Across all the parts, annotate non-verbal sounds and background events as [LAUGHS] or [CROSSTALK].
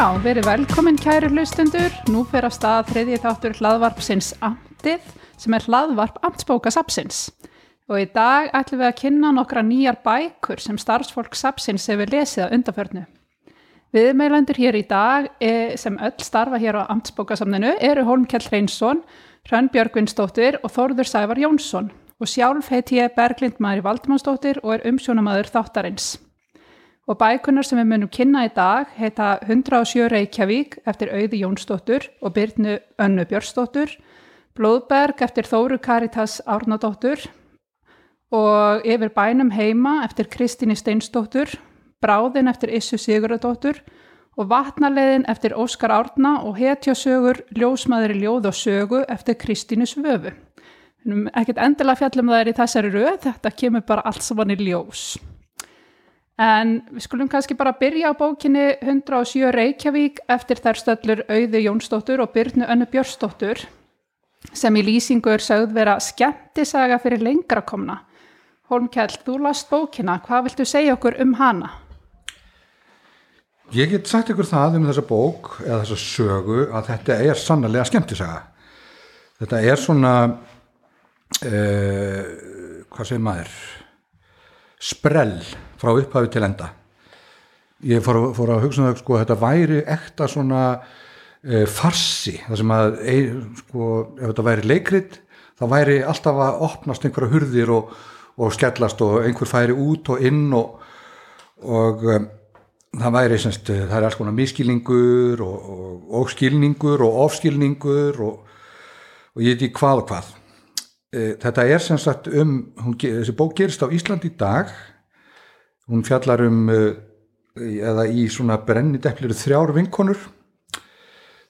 Já, verið velkomin kæri hlustundur. Nú fer að stað þriðji þáttur hlaðvarpsins Amtið sem er hlaðvarp Amtsbóka Sapsins. Og í dag ætlum við að kynna nokkra nýjar bækur sem starfsfólk Sapsins hefur lesið að undarförnu. Viðmeilendur hér í dag eh, sem öll starfa hér á Amtsbókasamninu eru Holmkjell Reynsson, Hrönn Björgvinsdóttir og Þórður Sævar Jónsson og sjálf heit ég Berglind Mari Valdimannsdóttir og er umsjónamaður þáttarins og bækunar sem við munum kynna í dag heita 107 Reykjavík eftir Auði Jónsdóttur og Byrnu Önnu Björnsdóttur, Blóðberg eftir Þóru Karitas Árnadóttur og Yfir bænum heima eftir Kristíni Steinsdóttur, Bráðin eftir Issu Sigurðardóttur og Vatnarleiðin eftir Óskar Árna og Hetjasögur Ljósmaður í ljóð og sögu eftir Kristínu Svöfu. Ekkert endilega fjallum það er í þessari röð, þetta kemur bara allt saman í ljós. En við skulum kannski bara byrja á bókinni 107 Reykjavík eftir þær stöllur Auði Jónsdóttur og Byrnu Önnu Björnsdóttur sem í lýsingu er sögð vera skemmtisaga fyrir lengra komna. Holmkjell, þú last bókina, hvað viltu segja okkur um hana? Ég get sagt ykkur það um þessa bók eða þessa sögu að þetta er sannlega skemmtisaga. Þetta er svona, uh, hvað segir maður, sprell frá upphafi til enda. Ég fór, fór að hugsa um það sko þetta væri ekta svona e, farsi það sem að e, sko ef þetta væri leikrit þá væri alltaf að opnast einhverja hurðir og, og skellast og einhver færi út og inn og, og um, það væri semst, það er alls konar miskilningur og, og skilningur og ofskilningur og ég veit ekki hvað og hvað. E, þetta er semst um, hún, þessi bók gerist á Ísland í dag hún fjallar um eh, eða í svona brenni depplir þrjár vinkonur.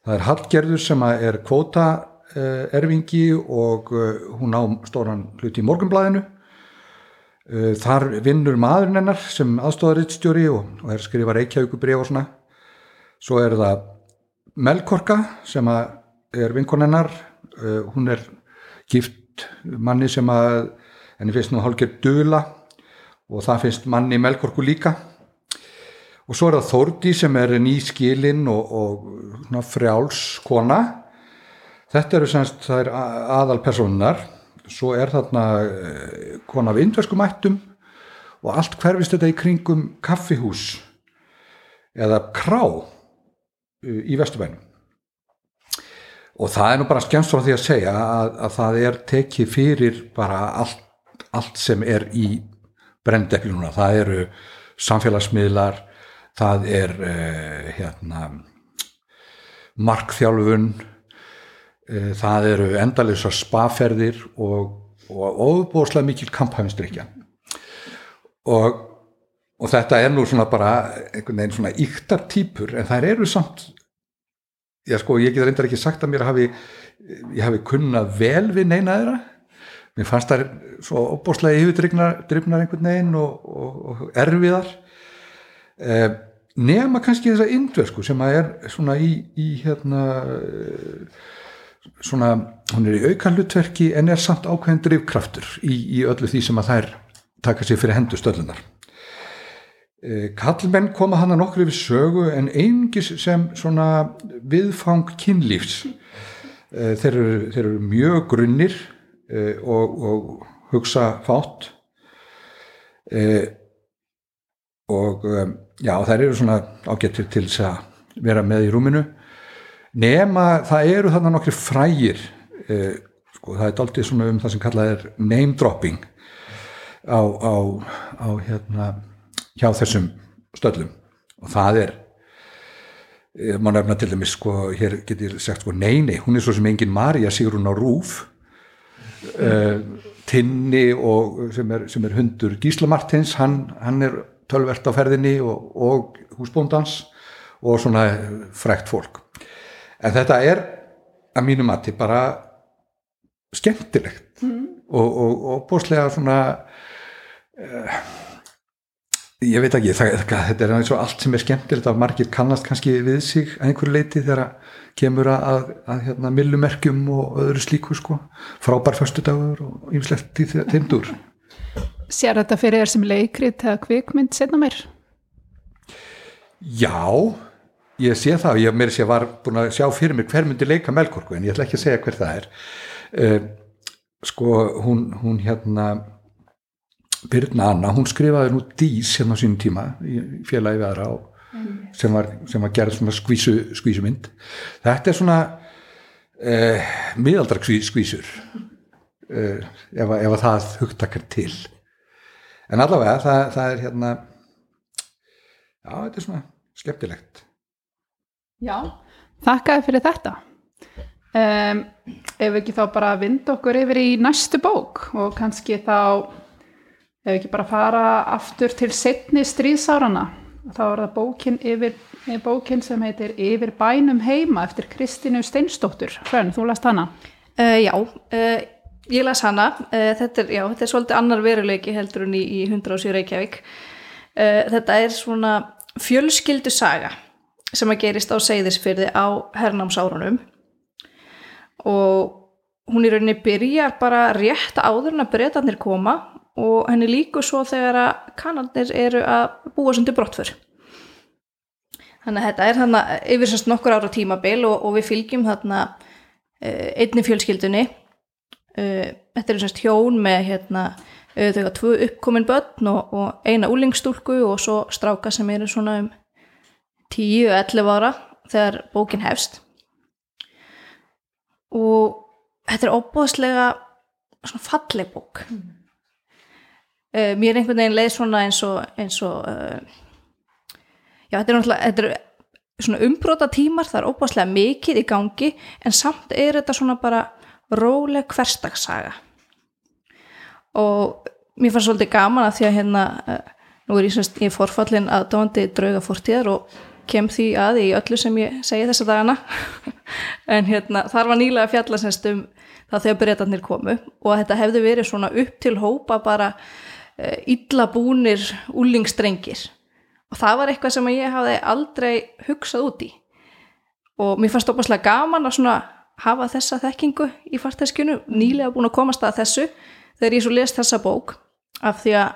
Það er Hallgerður sem er kvóta eh, erfingi og eh, hún á stóran hluti í morgunblæðinu þar vinnur maðurinn hennar sem aðstofarittstjóri og, og er skrifa reykjaukubrið og svona. Svo er það Melkorka sem er vinkon hennar. Hún er gift manni sem að henni finnst nú hálfgerð döla og það finnst manni melkorku líka. Og svo er það Þórdi sem er nýskilinn og, og frjáls kona. Þetta eru semst það er aðal personar svo er þarna eh, kona af indverskum ættum. Og allt hverfist þetta í kringum kaffihús eða krá eh, í Vesturbænum. Og það er nú bara skemst frá því að segja að, að það er tekið fyrir bara allt, allt sem er í brenndeklununa, það eru samfélagsmiðlar, það er uh, hérna, markþjálfun, uh, það eru endalisa spaferðir og, og óbúslega mikil kamphæfinstrykja og, og þetta er nú svona bara einhvern veginn svona yktar týpur en það eru samt, já sko ég get reyndar ekki sagt að mér hafi, ég hafi kunnað vel við neina þeirra mér fannst það svo opbóslega yfirdrifnar einhvern veginn og, og, og erfiðar. Eh, nema kannski þessa indversku sem að er svona í, í hérna svona, hún er í aukanlutverki en er samt ákveðin drivkraftur í, í öllu því sem að þær taka sér fyrir hendu stöðlunar eh, Kallmenn koma hann að nokkru við sögu en einingis sem svona viðfang kynlífs. Eh, þeir eru, þeir eru mjög grunnir. Eh, og, og hugsa fátt. Eh, og um, já það eru svona ágættir til þess að vera með í rúminu. Nema það eru þarna nokkri frægir eh, sko það er doldið svona um það sem kallað er name dropping á, á, á hérna hjá þessum stöllum. Og það er maður nefna til dæmis sko hér getur sagt sko nei nei hún er svo sem engin Marja sigur hún á rúf Tinni og, sem, er, sem er hundur Gísla Martins hann, hann er tölvert á ferðinni og, og húsbóndans og svona frekt fólk en þetta er að mínu mati bara skemmtilegt mm. og, og bóslega svona uh, ég veit ekki það, þetta er eins og allt sem er skemmtilegt að margir kannast kannski við sig að einhverju leiti þegar að kemur að, að, að hérna, millumerkjum og öðru slíku sko, frábær förstudagur og ýmslegt í þeimdur Sér þetta fyrir þér sem leikrið eða kvikmynd setna mér? Já ég sé það, ég meiri sé var búin að sjá fyrir mér hver myndi leika Melkorku en ég ætla ekki að segja hver það er. Uh, sko hún, hún hérna Birna Anna, hún skrifaði nú Dís hérna á sínum tíma í félagi við og sem var, sem var gerð svona skvísu, skvísumynd. Þetta er svona uh, miðaldra skvísur uh, ef, ef að það hugtakar til. En allavega það, það er hérna já, þetta er svona skemmtilegt. Já, þakkaði fyrir þetta. Um, ef ekki þá bara vinda okkur yfir í næstu bók og kannski þá ef ekki bara fara aftur til setni stríðsárana þá er það bókin, yfir, eh, bókin sem heitir Yfir bænum heima eftir Kristínu Steinsdóttur. Hrönn, þú last hana. Uh, já, uh, ég las hana, uh, þetta, er, já, þetta er svolítið annar veruleiki heldur en í, í 107 Reykjavík. Þetta er svona fjölskyldu saga sem að gerist á seyðisfyrði á hernámsárunum og hún í rauninni byrjar bara rétt áður en að breytanir koma og henni líku svo þegar að kanarnir eru að búa sundir brottför. Þannig að þetta er þarna yfir semst nokkur ára tímabil og, og við fylgjum þarna uh, einni fjölskyldunni uh, þetta eru semst hjón með hérna, uh, þau hafa tvö uppkomin börn og, og eina úlingstúlku og svo stráka sem eru svona um 10-11 ára þegar bókin hefst og þetta er óbúðslega svona falleg bók mm. Mér er einhvern veginn leið svona eins og eins og uh, já þetta er náttúrulega þetta er svona umbróta tímar, það er óbúðslega mikið í gangi en samt er þetta svona bara róleg hverstagssaga og mér fannst svolítið gaman að því að hérna uh, nú er ég semst í forfallin að dóndi drauga fortíðar og kem því að í öllu sem ég segi þessa dagana. [LAUGHS] En hérna þar var nýlega fjalla semst um það þegar breytanir komu og þetta hefði verið svona upp til hópa bara uh, illa búnir úlingstrengir og það var eitthvað sem ég hafði aldrei hugsað út í. Og mér fannst opaslega gaman að svona hafa þessa þekkingu í farteskinu nýlega búin að komast að þessu þegar ég svo les þessa bók af því að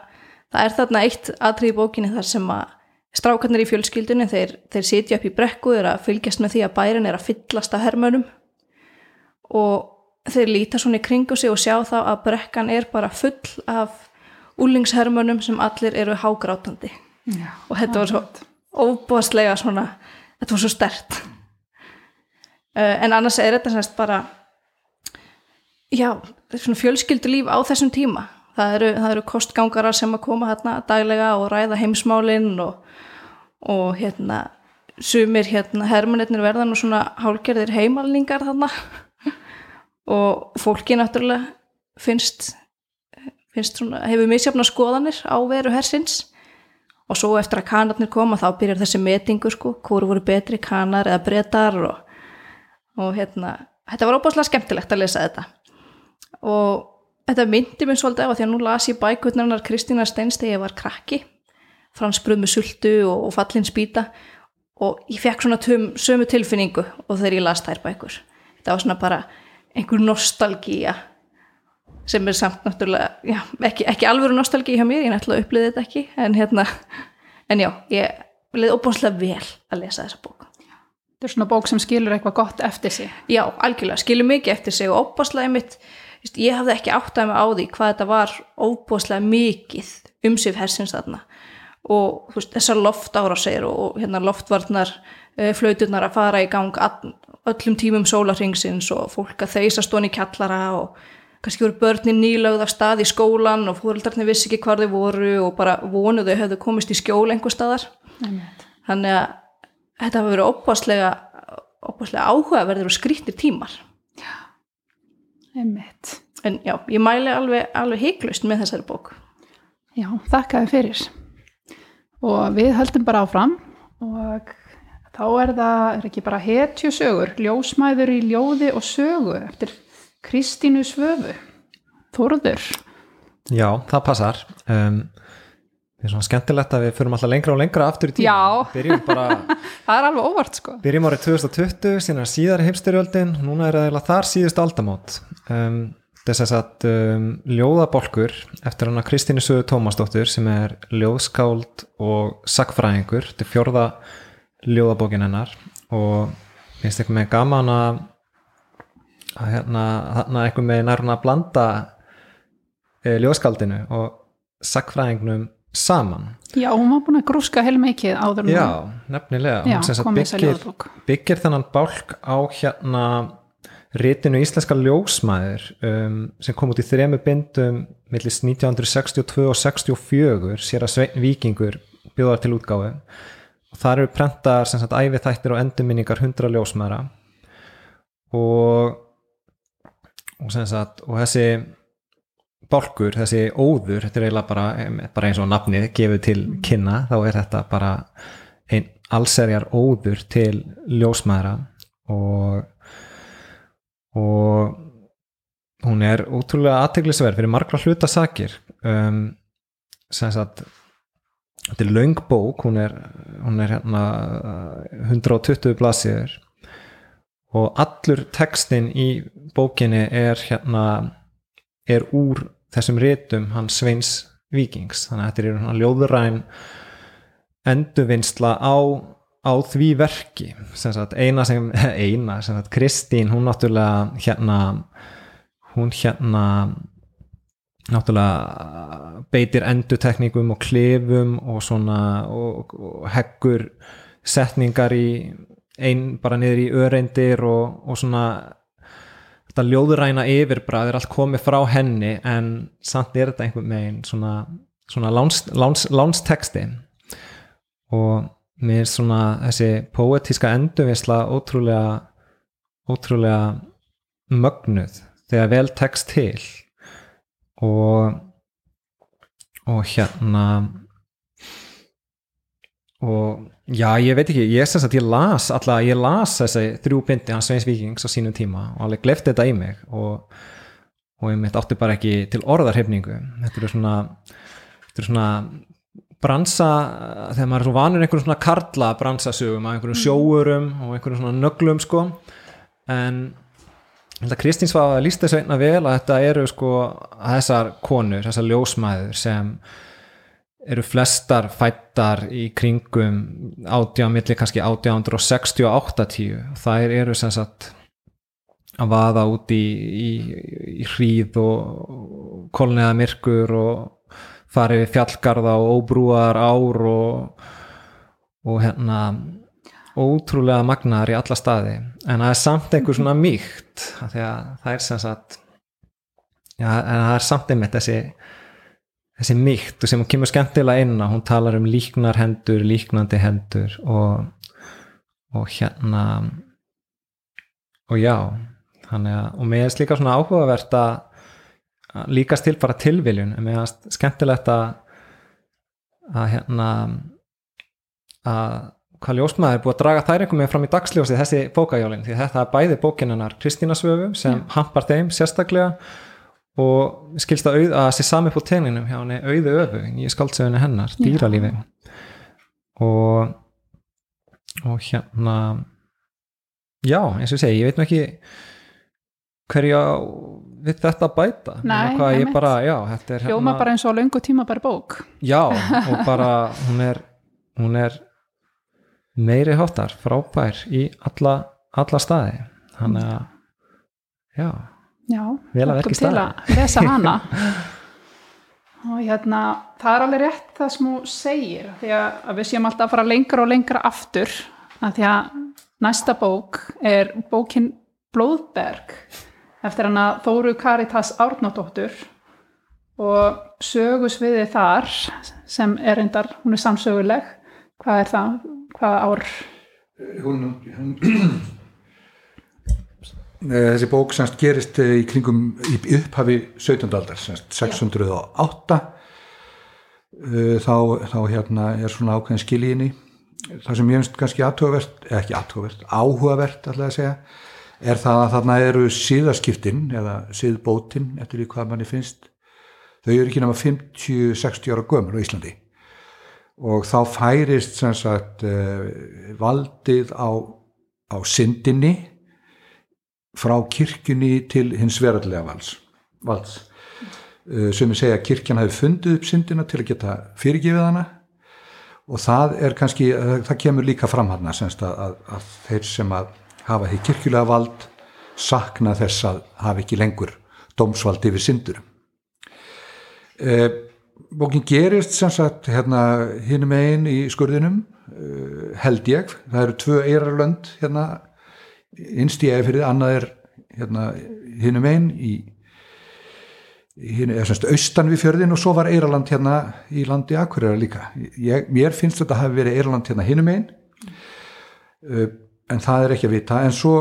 það er þarna eitt atrið í bókinni þar sem að strákarnir í fjölskyldunni þeir, þeir sitja upp í brekku þeir að fylgjast með því að bærin er að fyllast að hermönum og þeir líta svona í kringu sig og sjá þá að brekkan er bara full af úlingshermönum sem allir eru hágrátandi. Já, og þetta var svo óbúðslega svona, þetta var svo stert uh, en annars er þetta semst bara já, svona fjölskyldulíf á þessum tíma. Það eru, það eru kostgangarar sem að koma hérna daglega og ræða heimsmálinn og, og hérna sumir hérna hermannir verða nú svona hálgerðir heimalningar þarna. [LAUGHS] Og fólki náttúrulega finnst svona, hefur misjafna skoðanir á veru hersins. Og svo eftir að kanarnir koma þá byrjar þessi metingu sko, hvori voru betri kanar eða breytar og, og hérna, þetta var óbúslega skemmtilegt að lesa þetta. Og þetta myndi mér svolítið á því að nú las ég bækutnarinnar Kristínar Steins þegar ég var krakki. Fransbröð með sultu og, og fallin spýta. Og ég fekk svona tum, sömu tilfinningu og þegar ég las þær bækur. Þetta var svona bara einhver nostalgía sem er samt náttúrulega já, ekki, ekki alvöru nostalgía hjá mér, ég náttúrulega upplýði þetta ekki en hérna, en já ég leiði óbúnslega vel að lesa þessa bók Þetta er svona bók sem skilur eitthvað gott eftir sig. já, algjörlega, skilur mikið eftir sig og óbúnslega mitt, ég hafði ekki áttað mig á því hvað þetta var óbúnslega mikið umsif hersins þarna og veist, þessar loftárásir og hérna loftvarnar uh, flauturnar að fara í gang öllum tímum sólarringsins og fólk að þeisa stóni kjallara og kannski voru börnin nýlögð af stað í skólan og fóreldarnir vissi ekki hvar þau voru og bara vonuðu hefðu komist í skjól einhver staðar. Þannig að þetta hafa verið óbáslega, óbáslega áhugaverðir og skrýttir tímar. Einmitt. en já, ég mæli alveg, alveg heiklust með þessari bók. Já, þakkaði fyrir. Og við höldum bara áfram og þá er það er ekki bara hetju sögur, ljósmæður í ljóði og sögu eftir Kristínu Svöfu. Þórður. Já, það passar um, Það er svona skemmtilegt að við förum alltaf lengra og lengra aftur í tíma bara, [LAUGHS] Það er alveg óvart sko. byrjum árið 2020 síðan síðari heimstyrjöldin núna er það þar síðust aldamót um, þess að um, ljóðabolkur eftir hana Kristínu Söðu Tómasdóttur sem er ljóðskáld og sagfræðingur þetta er fjórða ljóðabókin hennar og finnst eitthvað með gaman að að hérna, þarna eitthvað með nærna að blanda e, ljóðskaldinu og sakfræðingnum saman. Já, hún var búin að grúska heilmikið áður en Já, hún- nefnilega já Hún byggir, byggir þennan bálk á hérna ritinu Íslenska ljósmæður um, sem kom út í þremu bindum millis 1962 og 64 sér að Svein Víkingur bjóðar til útgáfu. Og þar eru prentar sem sagt ævi þættir og endurminningar 100 ljósmæðra. Og og sagt og þessi bálkur, þessi óður þetta er eiginlega bara, bara eins og nafnið gefið til kynna, þá er þetta bara einn allserjar óður til ljósmæðra. Og og hún er ótrúlega aðteglisverð fyrir margra hluta sakir. Um, sem sagt þetta er löng bók hún er, hún er hérna uh, 120 blasíður og allur textin í bókinni er hérna er úr þessum ritum hans Sveins Víkings. Þannig að þetta er hérna ljóðuræn endurvinnsla á, á því verki. Sem sagt eina sem [LAUGHS] eina sem sagt Kristín hún náttúrulega hérna hún hérna náttúrulega beitir endutekningum og klefum og svona og, og heggur setningar í ein bara niður í öreindir og, og svona þetta ljóðuræna yfirbræð er allt komið frá henni en samt er þetta einhvern veginn svona, svona láns, láns, lánsteksti og mér er svona þessi poetíska endurvisla ótrúlega ótrúlega mögnuð þegar vel tekst til. Og og hérna og já, ég veit ekki, ég sem sagt ég las alla, ég las þessi þrjú bindi hans Sveins Víkings á sínum tíma og alveg glefti þetta í mig og, og ég mitt átti bara ekki til orðarhefningu þetta eru svona þetta eru svona bransa þegar maður er svo vanur einhverjum svona karla bransasögum af einhverjum sjóurum og einhverjum svona nöglum sko. En Kristín Svafa líst þessu einna vel að þetta eru sko þessar konur, þessar ljósmæður sem eru flestar fættar í kringum átján, milli kannski 1860 og 80 þær eru sem sagt að vaða út í, í, í hríð og kolniða myrkur og fara yfir fjallgarða og óbrúar ár og, og hérna ótrúlega magnaðar í alla staði. En það er samt einhver svona mýkt það er sem sagt já, en það er samt einmitt þessi þessi mýkt sem kemur skemmtilega inn á, hún talar um líknar hendur, líknandi hendur og, og hérna og já þannig að, og mér er líka svona áhugavert að líkast til bara tilviljun en mér er skemmtilegt að að hérna að hvað ljósmaður er búið að draga þær einhvern veginn fram í dagsljósi þessi bókajólin því þetta er bæði bókinunnar Kristína Svöfu sem Já. hampar þeim sérstaklega og skilst að, auð, að sé sami på tegninum hjá henni auðu öfu í skáldsögunni hennar, dýralífi. Og og hérna já, eins og ég segi, ég veit nú ekki hverja við þetta bæta. Nei, ég einmitt. bara, já, þetta er Hljóma bara eins og löngu tíma bara bók. já, [LAUGHS] og bara hún er, hún er meiri háttar, frábær í alla, alla staði. Þannig að já, Já, Vel að verki hlökkum til að lesa hana. [LAUGHS] og hérna, það er alveg rétt það sem hún segir, því að, að við séum alltaf að fara lengra og lengra aftur, að því að næsta bók er bókin Blóðberg, eftir hana Þóru Karitas Árnóttóttur og sögusviði þar sem er reyndar, hún er samsöguleg, hvað er það, hvað ár? hún, hún þessi bók semst gerist eh, í kringum í upphafi 17. aldar semst 608 Eh, þá, þá hérna er svona ákveðin skiljiðinni það sem ég finnst kannski aðtugavert eða ekki aðtugavert, áhugavert alltaf að segja er það að þarna eru síðaskiptin eða síðbótin eftir því hvað manni finnst. Þau eru ekki nema 50-60 ára gömur á Íslandi. Og þá færist sem sagt valdið á, á syndinni frá kirkjunni til hins verallega vals, valds. Uh, sem við segja að kirkjan hafi fundið upp syndina til að geta fyrirgefið hana. Og það er kannski, það kemur líka fram hann að, að, þeir sem að hafa því kirkjulega vald sakna þess að hafa ekki lengur dómsvald yfir syndurum e, bókin gerist sem sagt hérna hinnum einn í skurðinum held ég, það eru tvö eirarlönd hérna í eða annað er hérna hinnum einn í austan við fjörðin og svo var Eiraland hérna í landi Akureyra líka. Ég, mér finnst þetta að hafa verið Eiraland hérna hinnum einn uh, en það er ekki að vita. En svo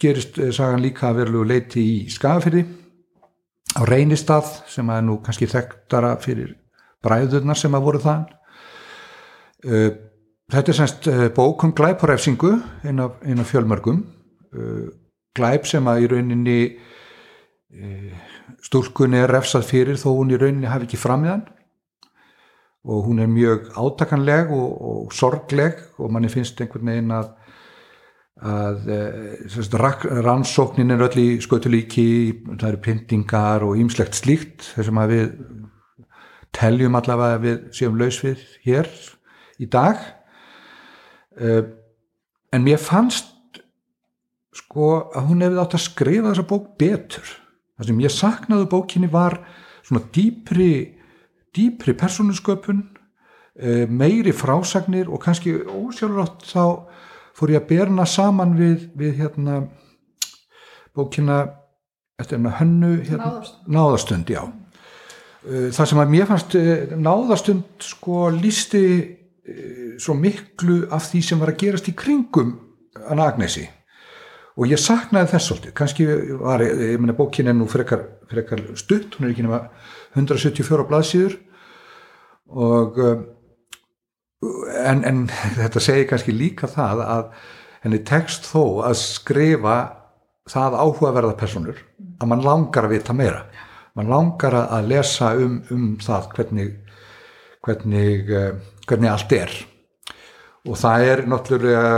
gerist uh, sagan líka að verlu leiti í Skafirði á Reynistad sem er nú kannski þekktara fyrir bræðurnar sem að voru þann uh, þetta er semst uh, bókum glæparefsingu einn af, af fjölmörgum uh, glæp sem að í rauninni uh, stúlkunni er refsað fyrir þó hún í rauninni hafi ekki framíðan og hún er mjög átakanleg og, og sorgleg og manni finnst einhvern veginn að, að e, rannsóknin er öll í skötulíki það eru pyntingar og ýmslegt slíkt þessum að við teljum allavega að við séum laus við hér í dag. E, en mér fannst sko að hún hefði átt að skrifa þessa bók betur. Það sem ég saknaði bókinni var svona dýpri dýpri persónusköpun eh, meiri frásagnir og kannski ósjálfrátt þá fór ég að berna saman við, við hérna bókina eftir hérna hönnu hérna, náðastund. náðastund, já. Eh, það sem að mér fannst eh, náðastund sko lísti svo miklu af því sem var að gerast í kringum að Agnesi og ég saknaði þess svolítið, kannski var ég meina bókin er nú frekar, frekar stutt, hún er ekki nema 174 blaðsýður og um, en, en [LAUGHS] þetta segir kannski líka það að henni tekst þó að skrifa það áhugaverða personur að mann langar að vita meira. Mann langar að lesa um, um það hvernig hvernig, uh, hvernig allt er og það er náttúrulega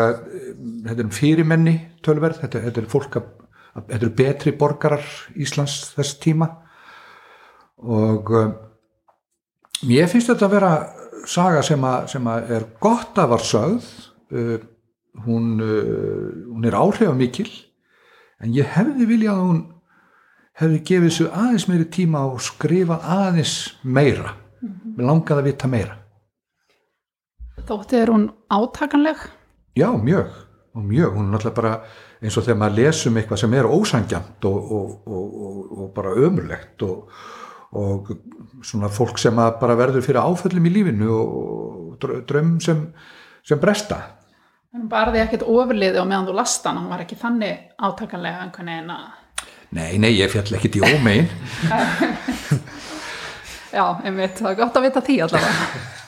er fyrirmenni tölverð þetta, þetta er fólk að þetta eru betri borgarar Íslands þess tíma. Og um, mér finnst þetta að vera saga sem að, sem að er gott að var sögð. Uh, hún, uh, hún er áhrifamikil. En ég hefði viljað að hún hefði gefið svo aðeins meiri tíma og skrifað aðeins meira. Mm -hmm. með langað að vita meira Þóttið er hún átakanleg? Já, mjög, mjög, hún er náttúrulega bara eins og þegar maður lesum eitthvað sem er ósangjant og, og, og, og bara ömurlegt og svona fólk sem bara verður fyrir áföllum í lífinu og drömm sem, sem bresta. En bara því ekkert ofurliði og meðan þú lasta hann, hann var ekki þannig átakanlega einhvern veginn að... Nei, nei, ég fjall ekkert í ómein. [LAUGHS] Já, einmitt, það er gott að vita því allavega [LAUGHS]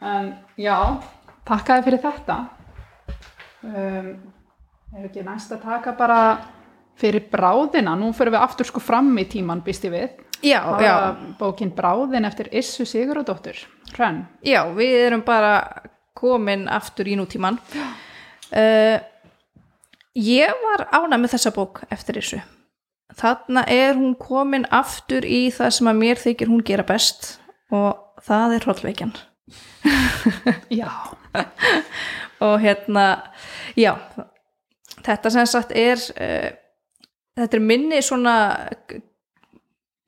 en já, takk að þið fyrir þetta. Um, er ekki næst að taka bara fyrir bráðina, nú fyrir við aftur sko fram í tíman býst ég við. Já, já. bókin Bráðin eftir Issu Sigurðardóttur. Hrönn. Já, við erum bara komin aftur í nútíman uh, ég var ánað með þessa bók eftir Issu. Þarna er hún komin aftur í það sem að mér þykir hún gera best og það er hróllveikjan [LAUGHS] já. Og hérna já þetta sem sagt er uh, þetta er minni svona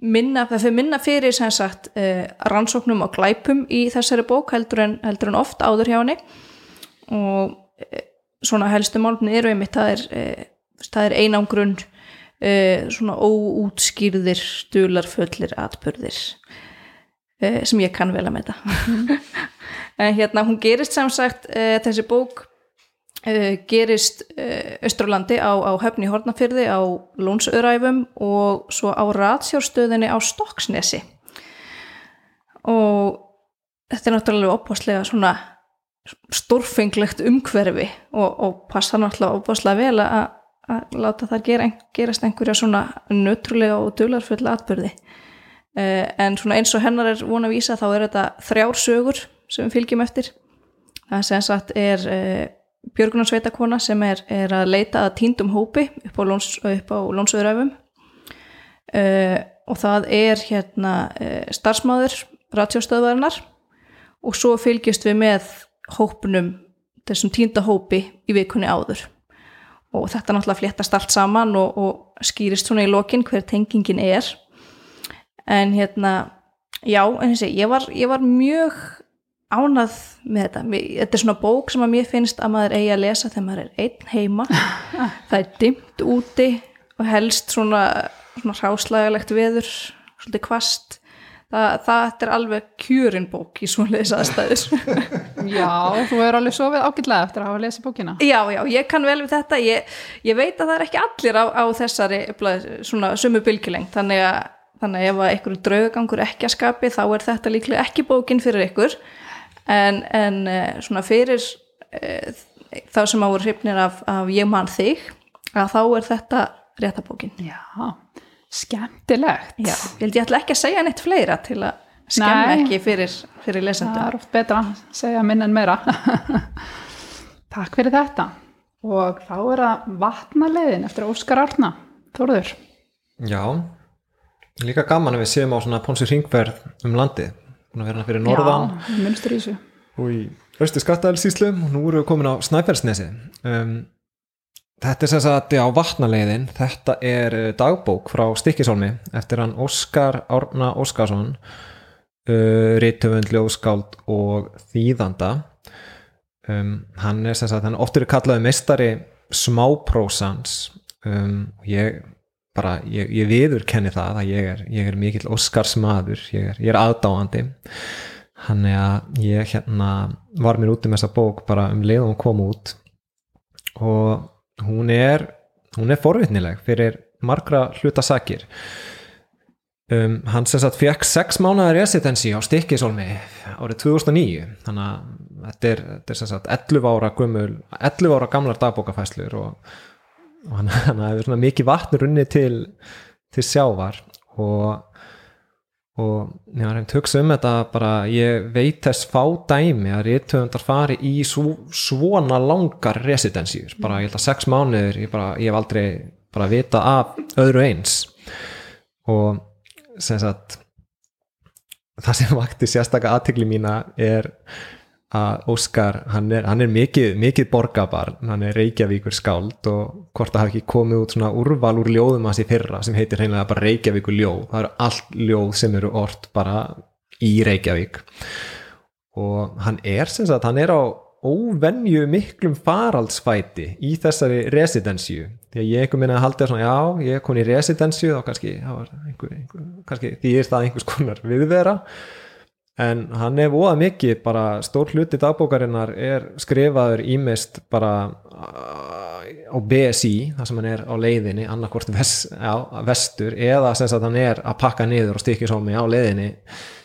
minna, það fyrir minna fyrir sem sagt uh, rannsóknum og glæpum í þessari bók heldur en, heldur en oft áður hjá henni. Og uh, svona helstu málumni eru einmitt það er, það er einangrun svona óútskýrðir stularföllir atbyrðir sem ég kann vel að meita [LAUGHS] en hérna hún gerist samsagt uh, þessi bók uh, gerist uh, Östralandi á, á höfni Hortnafyrði á Lónsöðræfum og svo á ratsjárstöðinni á Stokksnesi. Og þetta er náttúrulega opáslega svona stórfenglegt umhverfi og, og passa náttúrulega opáslega vel að, að láta það gera, gerast einhverja svona nötrúlega og dularfulla atbyrði en svona eins og hennar er vona að vísa þá er þetta þrjár sögur sem við fylgjum eftir. Það sem sagt er uh, Björgunarsveitakona sem er, er að leita að tíndum hópi upp á, lóns, á Lónsöðuröfum uh, og það er hérna starfsmáður ratsjóstöðvarinnar og svo fylgjast við með hópnum, þessum tínda hópi í vikunni áður. Og þetta náttúrulega fléttast allt saman og, og skýrist svona í lokin hver tengingin er en hérna já, en þessi, ég var, ég var mjög ánað með þetta. Þetta er svona bók sem að mér finnst að maður eigi að lesa þegar maður er einn heima. [LAUGHS] Það er dimmt úti og helst svona, svona ráslagalegt veður svolítið kvast það, það er alveg kjörin bók í svoleiðis aðstæðis [LAUGHS] Já, þú hefur alveg sofið ágætlega eftir að hafa lesið bókina. Já, já, ég kann vel við þetta. Ég, ég veit að það er ekki allir á, á þessari svona sumu bylgjuleng þannig að, þannig að ef að einhverju draugagangur ekki að skapi þá er þetta líklega ekki bókin fyrir ykkur en, en eh, svona fyrir e, þá sem að voru hrifnir af, af ég man þig að þá er þetta réttabókin Já, skemmtilegt. Já, ég held ég ætla ekki að segja neitt fleira til að skemma Nei. ekki fyrir, fyrir Það lesendum er oft betra að segja minn en meira. [LAUGHS] Takk fyrir þetta. Og þá er það vatnaleiðin eftir Óskar Árna. Þórður. Já, líka gaman að við séum á svona Ponsi Ringverð um búin að vera hérna fyrir norðan. Já, og í Östu Skattaðelsíslu og nú erum við komin á Snæfellsnesi. Um, Þetta er sem sagt á vatnaleiðin. Þetta er eh, dagbók frá Stikkisólmi eftir hann Óskar Árna Óskarsson uh, rítöfund, ljóðskáld og þýðanda. Um, hann er sem sagt, hann er oftur kallaði meistari smáprósans. Um, og ég bara, ég, ég viður kenni það að ég er, ég er mikill Óskars maður, ég er, er aðdáandi. Hann er að ég hérna var mér út um þessa bók bara um leið og hún kom út. Og hún er hún er forvitnileg fyrir margra hlutasakir um, hann sem sagt fekk sex mánuðar residency á stikkisólmi árið 2009 þannig að þetta er, þetta er sem sagt 11 ára gömul 11 ára gamlar dagbókafæslur og, og hann, [LAUGHS] hann hefur svona mikið vatn runni til, til sjávar og og ég var hefnt hugsa um þetta bara ég veit þess fá dæmi að rithöfundar fari í svo, svona langar residensjur bara ég held að sex mánuður ég, bara, ég hef aldrei bara vita af öðru eins. Og sem sagt það sem vakti sérstaka aðtegli mína er að Óskar, hann er, hann er mikið, mikið borgabar, hann er Reykjavíkur skáld og hvort það hafi ekki komið út svona úrval úr ljóðum hans í fyrra sem heitir hreinlega bara Reykjavíkur ljóð, það eru allt ljóð sem eru ort bara í Reykjavík. Og hann er sem sagt, hann er á óvenju miklum faraldsfæti í þessari residensju því að ég einhver minna að halda svona já, ég er komin í residensju þá kannski, einhver, einhver, kannski því er það einhvers konar viðvera en hann er voða mikið bara stór hluti dagbókarinnar er skrifaður ímest bara uh, á BSI þar sem hann er á leiðinni annarkvort vest, vestur eða sem sagt hann er að pakka niður og stykki sómi á leiðinni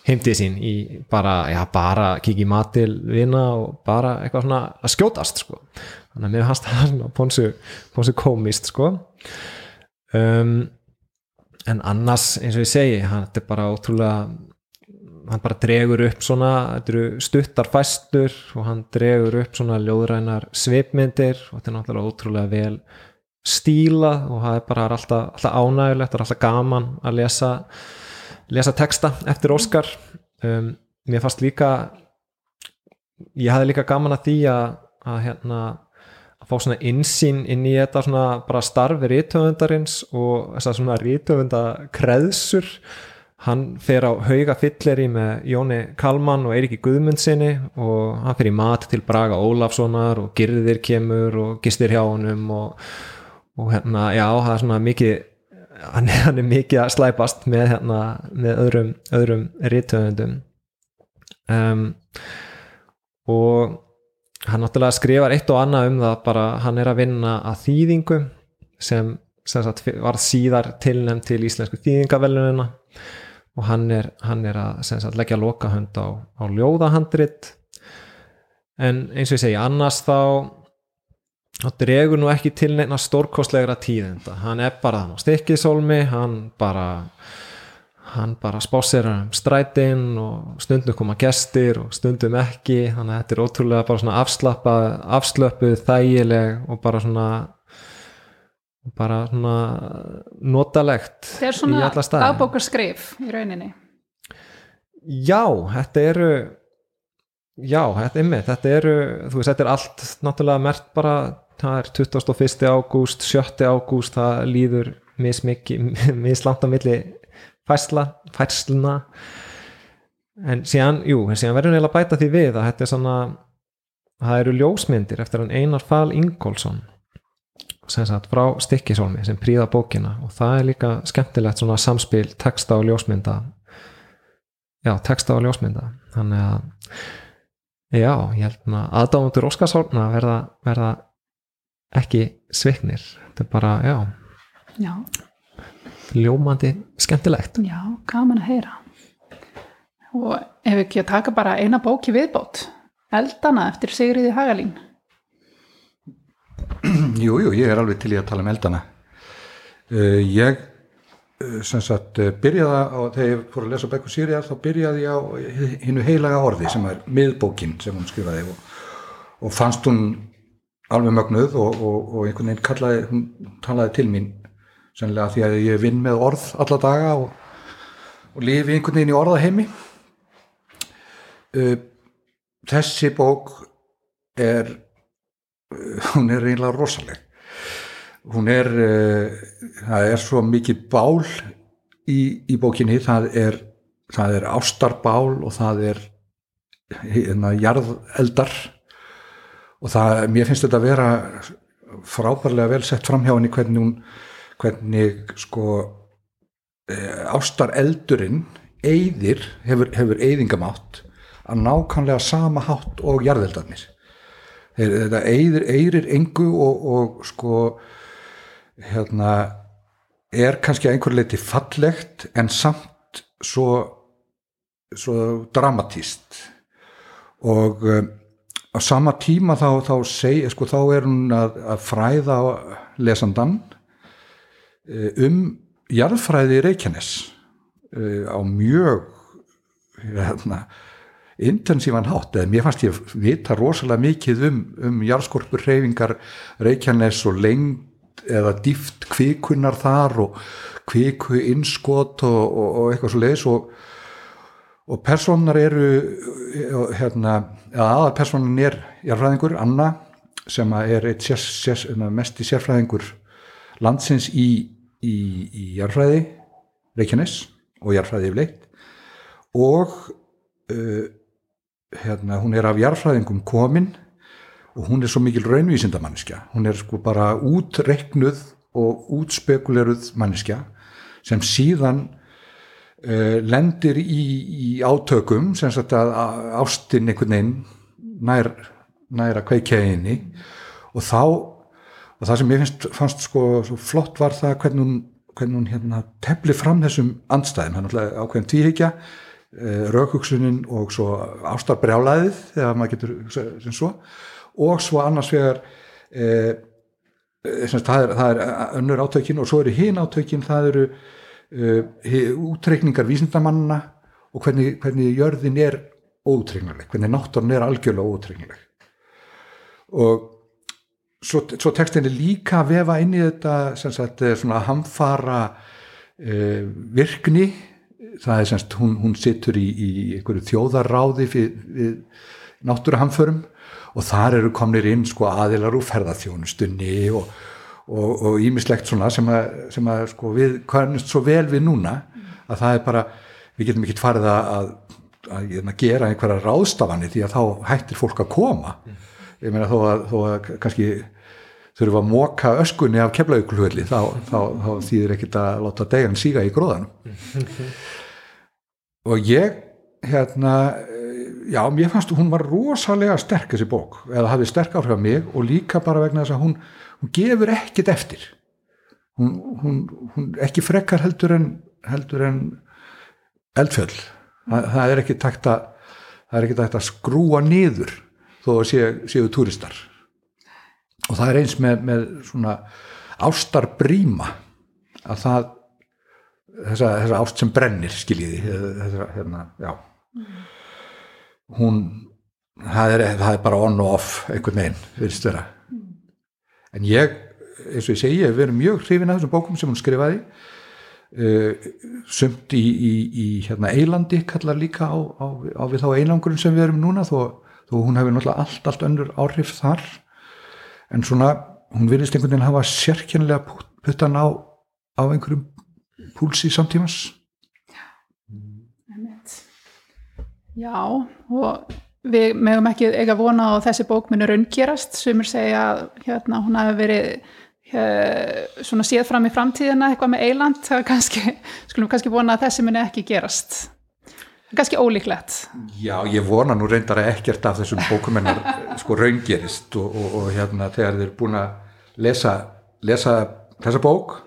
heimtið sín í bara, já bara kikið í mat til vina og bara eitthvað svona að skjótast sko. Þannig að mér hans það svona ponsu, ponsu komist sko. Um, en annars eins og ég segi hann er bara ótrúlega hann bara dregur upp svona stuttar fæstur og hann dregur upp svona ljóðrænar svipmyndir og þetta er náttúrulega ótrúlega vel stíla og það er bara alltaf, alltaf ánægulegt, það er alltaf gaman að lesa lesa texta eftir Óskar. Um, mér fannst líka ég hafði líka gaman að því að, að hérna að fá svona insýn inn í þetta svona bara starfi rítöfundarins og þessar svona rítöfunda kreðsur hann fer á hauga fylleri með Jóni Kalman og Eiriki Guðmundsinni og hann fer í mat til Braga Ólafssonar og Girðir kemur og gistir hjá honum og, og hérna, já, það er svona mikið hann hann er mikið að slæpast með hérna, með öðrum, öðrum rítöfundum um, og hann náttúrulega skrifar eitt og annað um það bara hann er að vinna að þýðingu sem, sem sagt, var síðar tilnæmt til íslensku þýðingavelunina og hann er, hann er að sagt, leggja lokahönd á, á ljóðahandrit. En eins og ég segi annars þá þá dregur nú ekki til neina stórkostlegra tíðenda hann er bara þannig á stikkisólmi hann bara hann bara spásir um strætin og stundum koma gestir og stundum ekki. Þannig að þetta er ótrúlega bara svona afslöpuð, þægileg og bara svona bara svona notalegt er í svona alla staði dagbókarskrif í rauninni. Já, þetta eru já, þetta er með þetta eru, þú veist, þetta er allt náttúrulega mert bara, það er 21. ágúst, 7. ágúst það líður [LAUGHS] mislant á milli fæsla fæsluna en síðan, jú, síðan verður neila bæta því við að þetta er svona það eru ljósmyndir eftir hann Einar Fal Ingólfsson sem sagt frá Stikkisólmi sem príða bókina. Og það er líka skemmtilegt svona samspil texta og ljósmynda. Já, texta og ljósmynda. Þannig að já, ég held að aðdáðundur Óskarshólna verða, verða ekki sviknir. Þetta er bara, já, Já, ljómandi skemmtilegt. Já, gaman að heyra. Og ef ekki að taka bara eina bóki viðbót, Eldana eftir Sigriði Hagalín. [CLEARS THROAT] Jú, jú, ég er alveg til í að tala um eldana. Uh, ég uh, sem sagt uh, byrjaði á, þegar ég fór að lesa Bekku Sýriðar, þá byrjaði ég á hinnu heilaga orði sem er miðbókin sem hún skrifaði og, og fannst hún alveg mögnuð og, og, og einhvern veginn kallaði, hún talaði til mín sennilega því að ég vinn með orð alla daga og lifi einhvern veginn í orðaheimi. Uh, þessi bók er [LAUGHS] hún er eiginlega rosaleg. Hún er uh, það er svo mikið bál í, í bókinni. Það er, það er ástarbál og það er hérna jarðeldar. Og það, mér finnst þetta að vera frábærlega vel sett fram hjá henni hvernig hún hvernig sko uh, ástareldurinn eyðir, hefur, hefur eyðingamátt að nákvæmlega sama hátt og jarðeldarnir þetta eyðir engu og, og sko hérna er kannski að einhver leiti fallegt en samt svo, svo dramatíst og um, á sama tíma þá, þá, seg, sko, þá er hún að, að fræða lesandan um jarðfræði Reykjanes á mjög hérna intensívan hátt, eða mér fannst ég vita rosalega mikið um, um jarðskorpur reyfingar Reykjanes og lengt eða dýft kvikunar þar og kviku innskot og, og, og eitthvað svo leiðis og, og personar eru hérna, aða personin er jarðfræðingur, Anna sem er sér, sér, mest í sérfræðingur landsins í, í, í jarðfræði Reykjanes og jarðfræði yfirleitt. Og uh, hérna, hún er af jarðfræðingum komin og hún er svo mikil raunvísindamanniska hún er sko bara útreiknuð og útspekuleruð manniska sem síðan uh, lendir í, í átökum sem sagt að ástinn einhvern veginn nær, nær að kveikja einni og þá og það sem ég finnst, fannst sko flott var það hvernig hún, hvernig hún hérna, tefli fram þessum andstæðum, hann er ákveðin tvíhyggja. Eh, raukugsunin og svo ástarbrjálaðið þegar maður getur sem svo. Og svo annars vegar e, það, er, það er önnur átökin og svo eru hinn átökin það eru e, útreikningar vísindamanna og hvernig, hvernig jörðin er óutreiknileg, hvernig náttúrun er algjörlega óutreiknileg og svo, svo tekstin er líka vefa inn í þetta sem sagt svona hamfara e, virkni það er semst, hún, hún sittur í, í einhverju þjóðarráði við, við náttúruhamförum og þar eru komnir inn sko aðilar úr ferðarþjónustunni og ímislegt svona sem að, sem að sko við kannast svo vel við núna að það er bara, við getum ekki farið að, að, að hérna, gera einhverja ráðstafanir því að þá hættir fólk að koma. Ég meina þó að, þó að kannski þurfum að móka öskunni af keflauglhulli þá, þá, þá þýðir ekkit að láta degan síga í gróðanum og ég hérna já, mér fannst hún var rosalega sterk þessi bók, eða hafið sterk áhrif á mig og líka bara vegna þess að hún, hún gefur ekkit eftir. Hún, hún, hún ekki frekkar heldur en heldur en eldfjöld það, það er ekki takt að það er ekki takt að skrúa niður þó að sé, séu turistar og það er eins með, með svona ástarbríma að það þessa, þessa ást sem brennir skiljiði þessa, hérna, hún það er, það er bara on og off einhvern veginn, virðist vera. En ég, eins og ég segi ég hef verið mjög hrifin af þessum bókum sem hún skrifaði. Uh, sumt í, í, í hérna Eilandi kallar líka á, á, á við þá einangurinn sem við erum núna þó þó hún hefur náttúrulega allt, allt önnur áhrif þar. En svona, hún virðist einhvern veginn hafa sérkjænlega puttan á, á einhverjum púlsi samtímas Já, og við mögum ekki eiga vona á þessi bók muni raungerast, sumur segja að hérna, hún hafi verið hér, svona séð fram í framtíðina eitthvað með eiland, það er kannski [LAUGHS] skulum kannski vona að þessi muni ekki gerast. Kannski ólíklegt. Já, ég vona nú reyndar að ekkert af þessum bókumennar sko raungerist og, og, og hérna þegar þeir eru búin að lesa, lesa þessa bók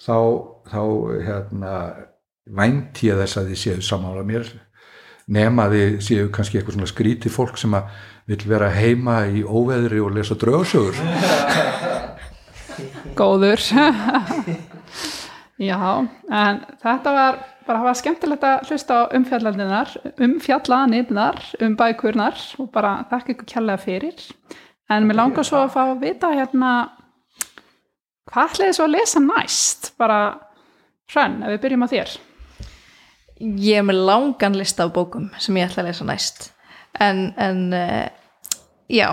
þá, þá hérna vænti ég þess að þið séu samála mér nema þið séu kannski eitthvað svona skríti fólk sem að vil vera heima í óveðri og lesa draugsögur [LAUGHS] Góður. [LAUGHS] Já, en þetta var bara hafa skemmtilegt að hlusta á umfjallanirnar umfjallanirnar um bækurnar og bara þakka ykkur kjærlega fyrir. En mér langar svo að fá að vita hérna hvað ætlaði svo að lesa næst? Bara Hrönn, ef við byrjum á þér. Ég er með langan lista af bókum sem ég ætla að lesa næst. En, en uh, já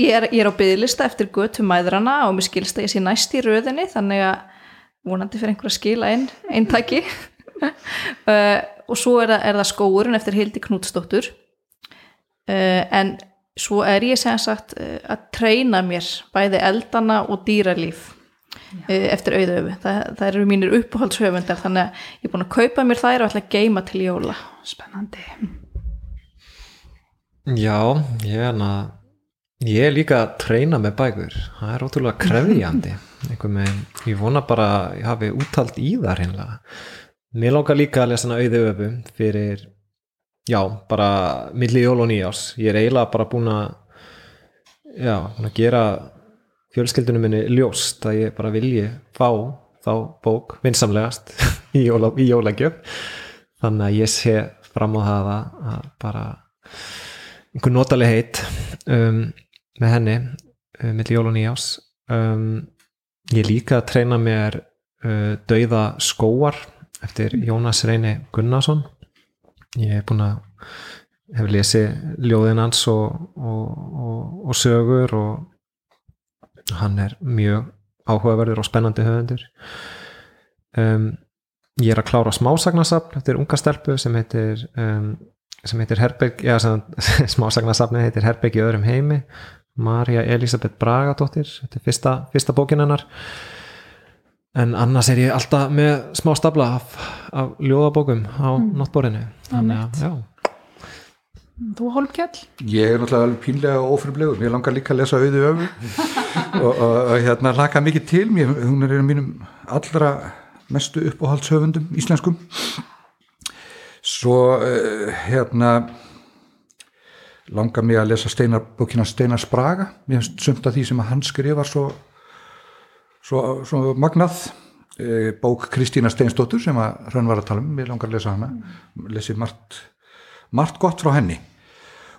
ég er, ég er á bygglista eftir götu mæðrana og mér skilst að ég sé næst í röðinni þannig að vonandi fyrir einhver að skila einn ein tæki uh, [LAUGHS] og svo er það, er það skóurinn eftir Hildi Knútsdóttur. Uh, en svo er ég sem sagt að treyna mér bæði eldana og dýralíf eftir auðöfu, það, það eru mínir uppáhaldshöfundar þannig að ég er búin að kaupa mér þær og ætla að geima til jóla. Spennandi. Já, ég er hana ég er líka að treyna með bækur. Það er ótrúlega krefjandi. [LAUGHS] Með, ég vona bara að ég hafi úttalt í það reynlega mér langar líka að lesa auðöfu fyrir já, bara milli jól og nýjás ég er eiginlega bara búin að já, búin að gera fjölskyldunum minni ljóst að ég bara vilji fá þá bók vinsamlegast [LAUGHS] í, jóla, í jólagjöf. Þannig að ég sé fram á það að bara einhver notaleg heit um, með henni um, millir jól og nýjás um, ég líka að treyna mér uh, dauða skóar eftir Jónas Reyni Gunnarsson. Ég hef búin að hef lesið ljóðin hans og, og, og, og sögur og hann er mjög áhugaverður og spennandi höfundur. Um, ég er að klára smásagnasafn eftir unga stelpu sem heitir um, sem heitir Herberg já, [LAUGHS] smásagnasafni heitir Herberg í öðrum heimi. Marja Elisabeth Bragadóttir þetta er fyrsta, fyrsta bókin hennar. En annars er ég alltaf með smá stabla af, af ljóðabókum á mm. náttborinu þannig að já Þú Holmkjell? Ég er náttúrulega alveg pínlega ofriblegur, mér langar líka að lesa auðu öfu [LAUGHS] og, og, og hérna laka mikið til. Mér, hún er einu mínum allra mestu uppáhaldshöfundum íslenskum. Svo uh, hérna langar mér að lesa Steinar, bókina Steinar Spraga. Mér finnst sumt af því sem hann skrifar svo, svo, svo magnað. Uh, bók Kristína Steinsdóttur sem að Hrönn var að tala um, mér langar að lesa hana. Lesið margt margt gott frá henni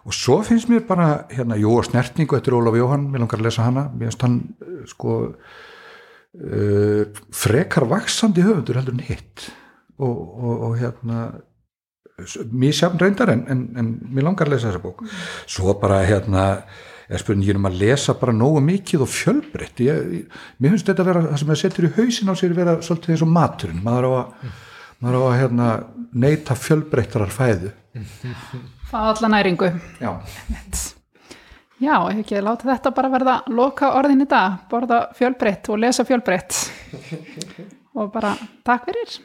og svo finnst mér bara hérna, jú og snertningu eftir Ólaf Jóhann mér langar að lesa hana, mér finnst hann eh, sko uh, frekar vaksandi höfundur heldur en hitt. Og, og, og hérna mér sjafn reyndar en, en, en mér langar að lesa þessa bók. Svo bara hérna er spurningin um að lesa bara nógu mikið og fjölbreytt. Ég, mér finnst þetta að vera það sem það setur í hausin á sér vera svolítið eins og maturinn. Maður á að, maður á að hérna, neyta fjölbreyttarar fæðu [LAUGHS] Fá alla næringu. Já. Já, ekki láta þetta bara verða loka orðin í dag, borða fjölbreytt og lesa fjölbreytt. [LAUGHS] Og bara takk fyrir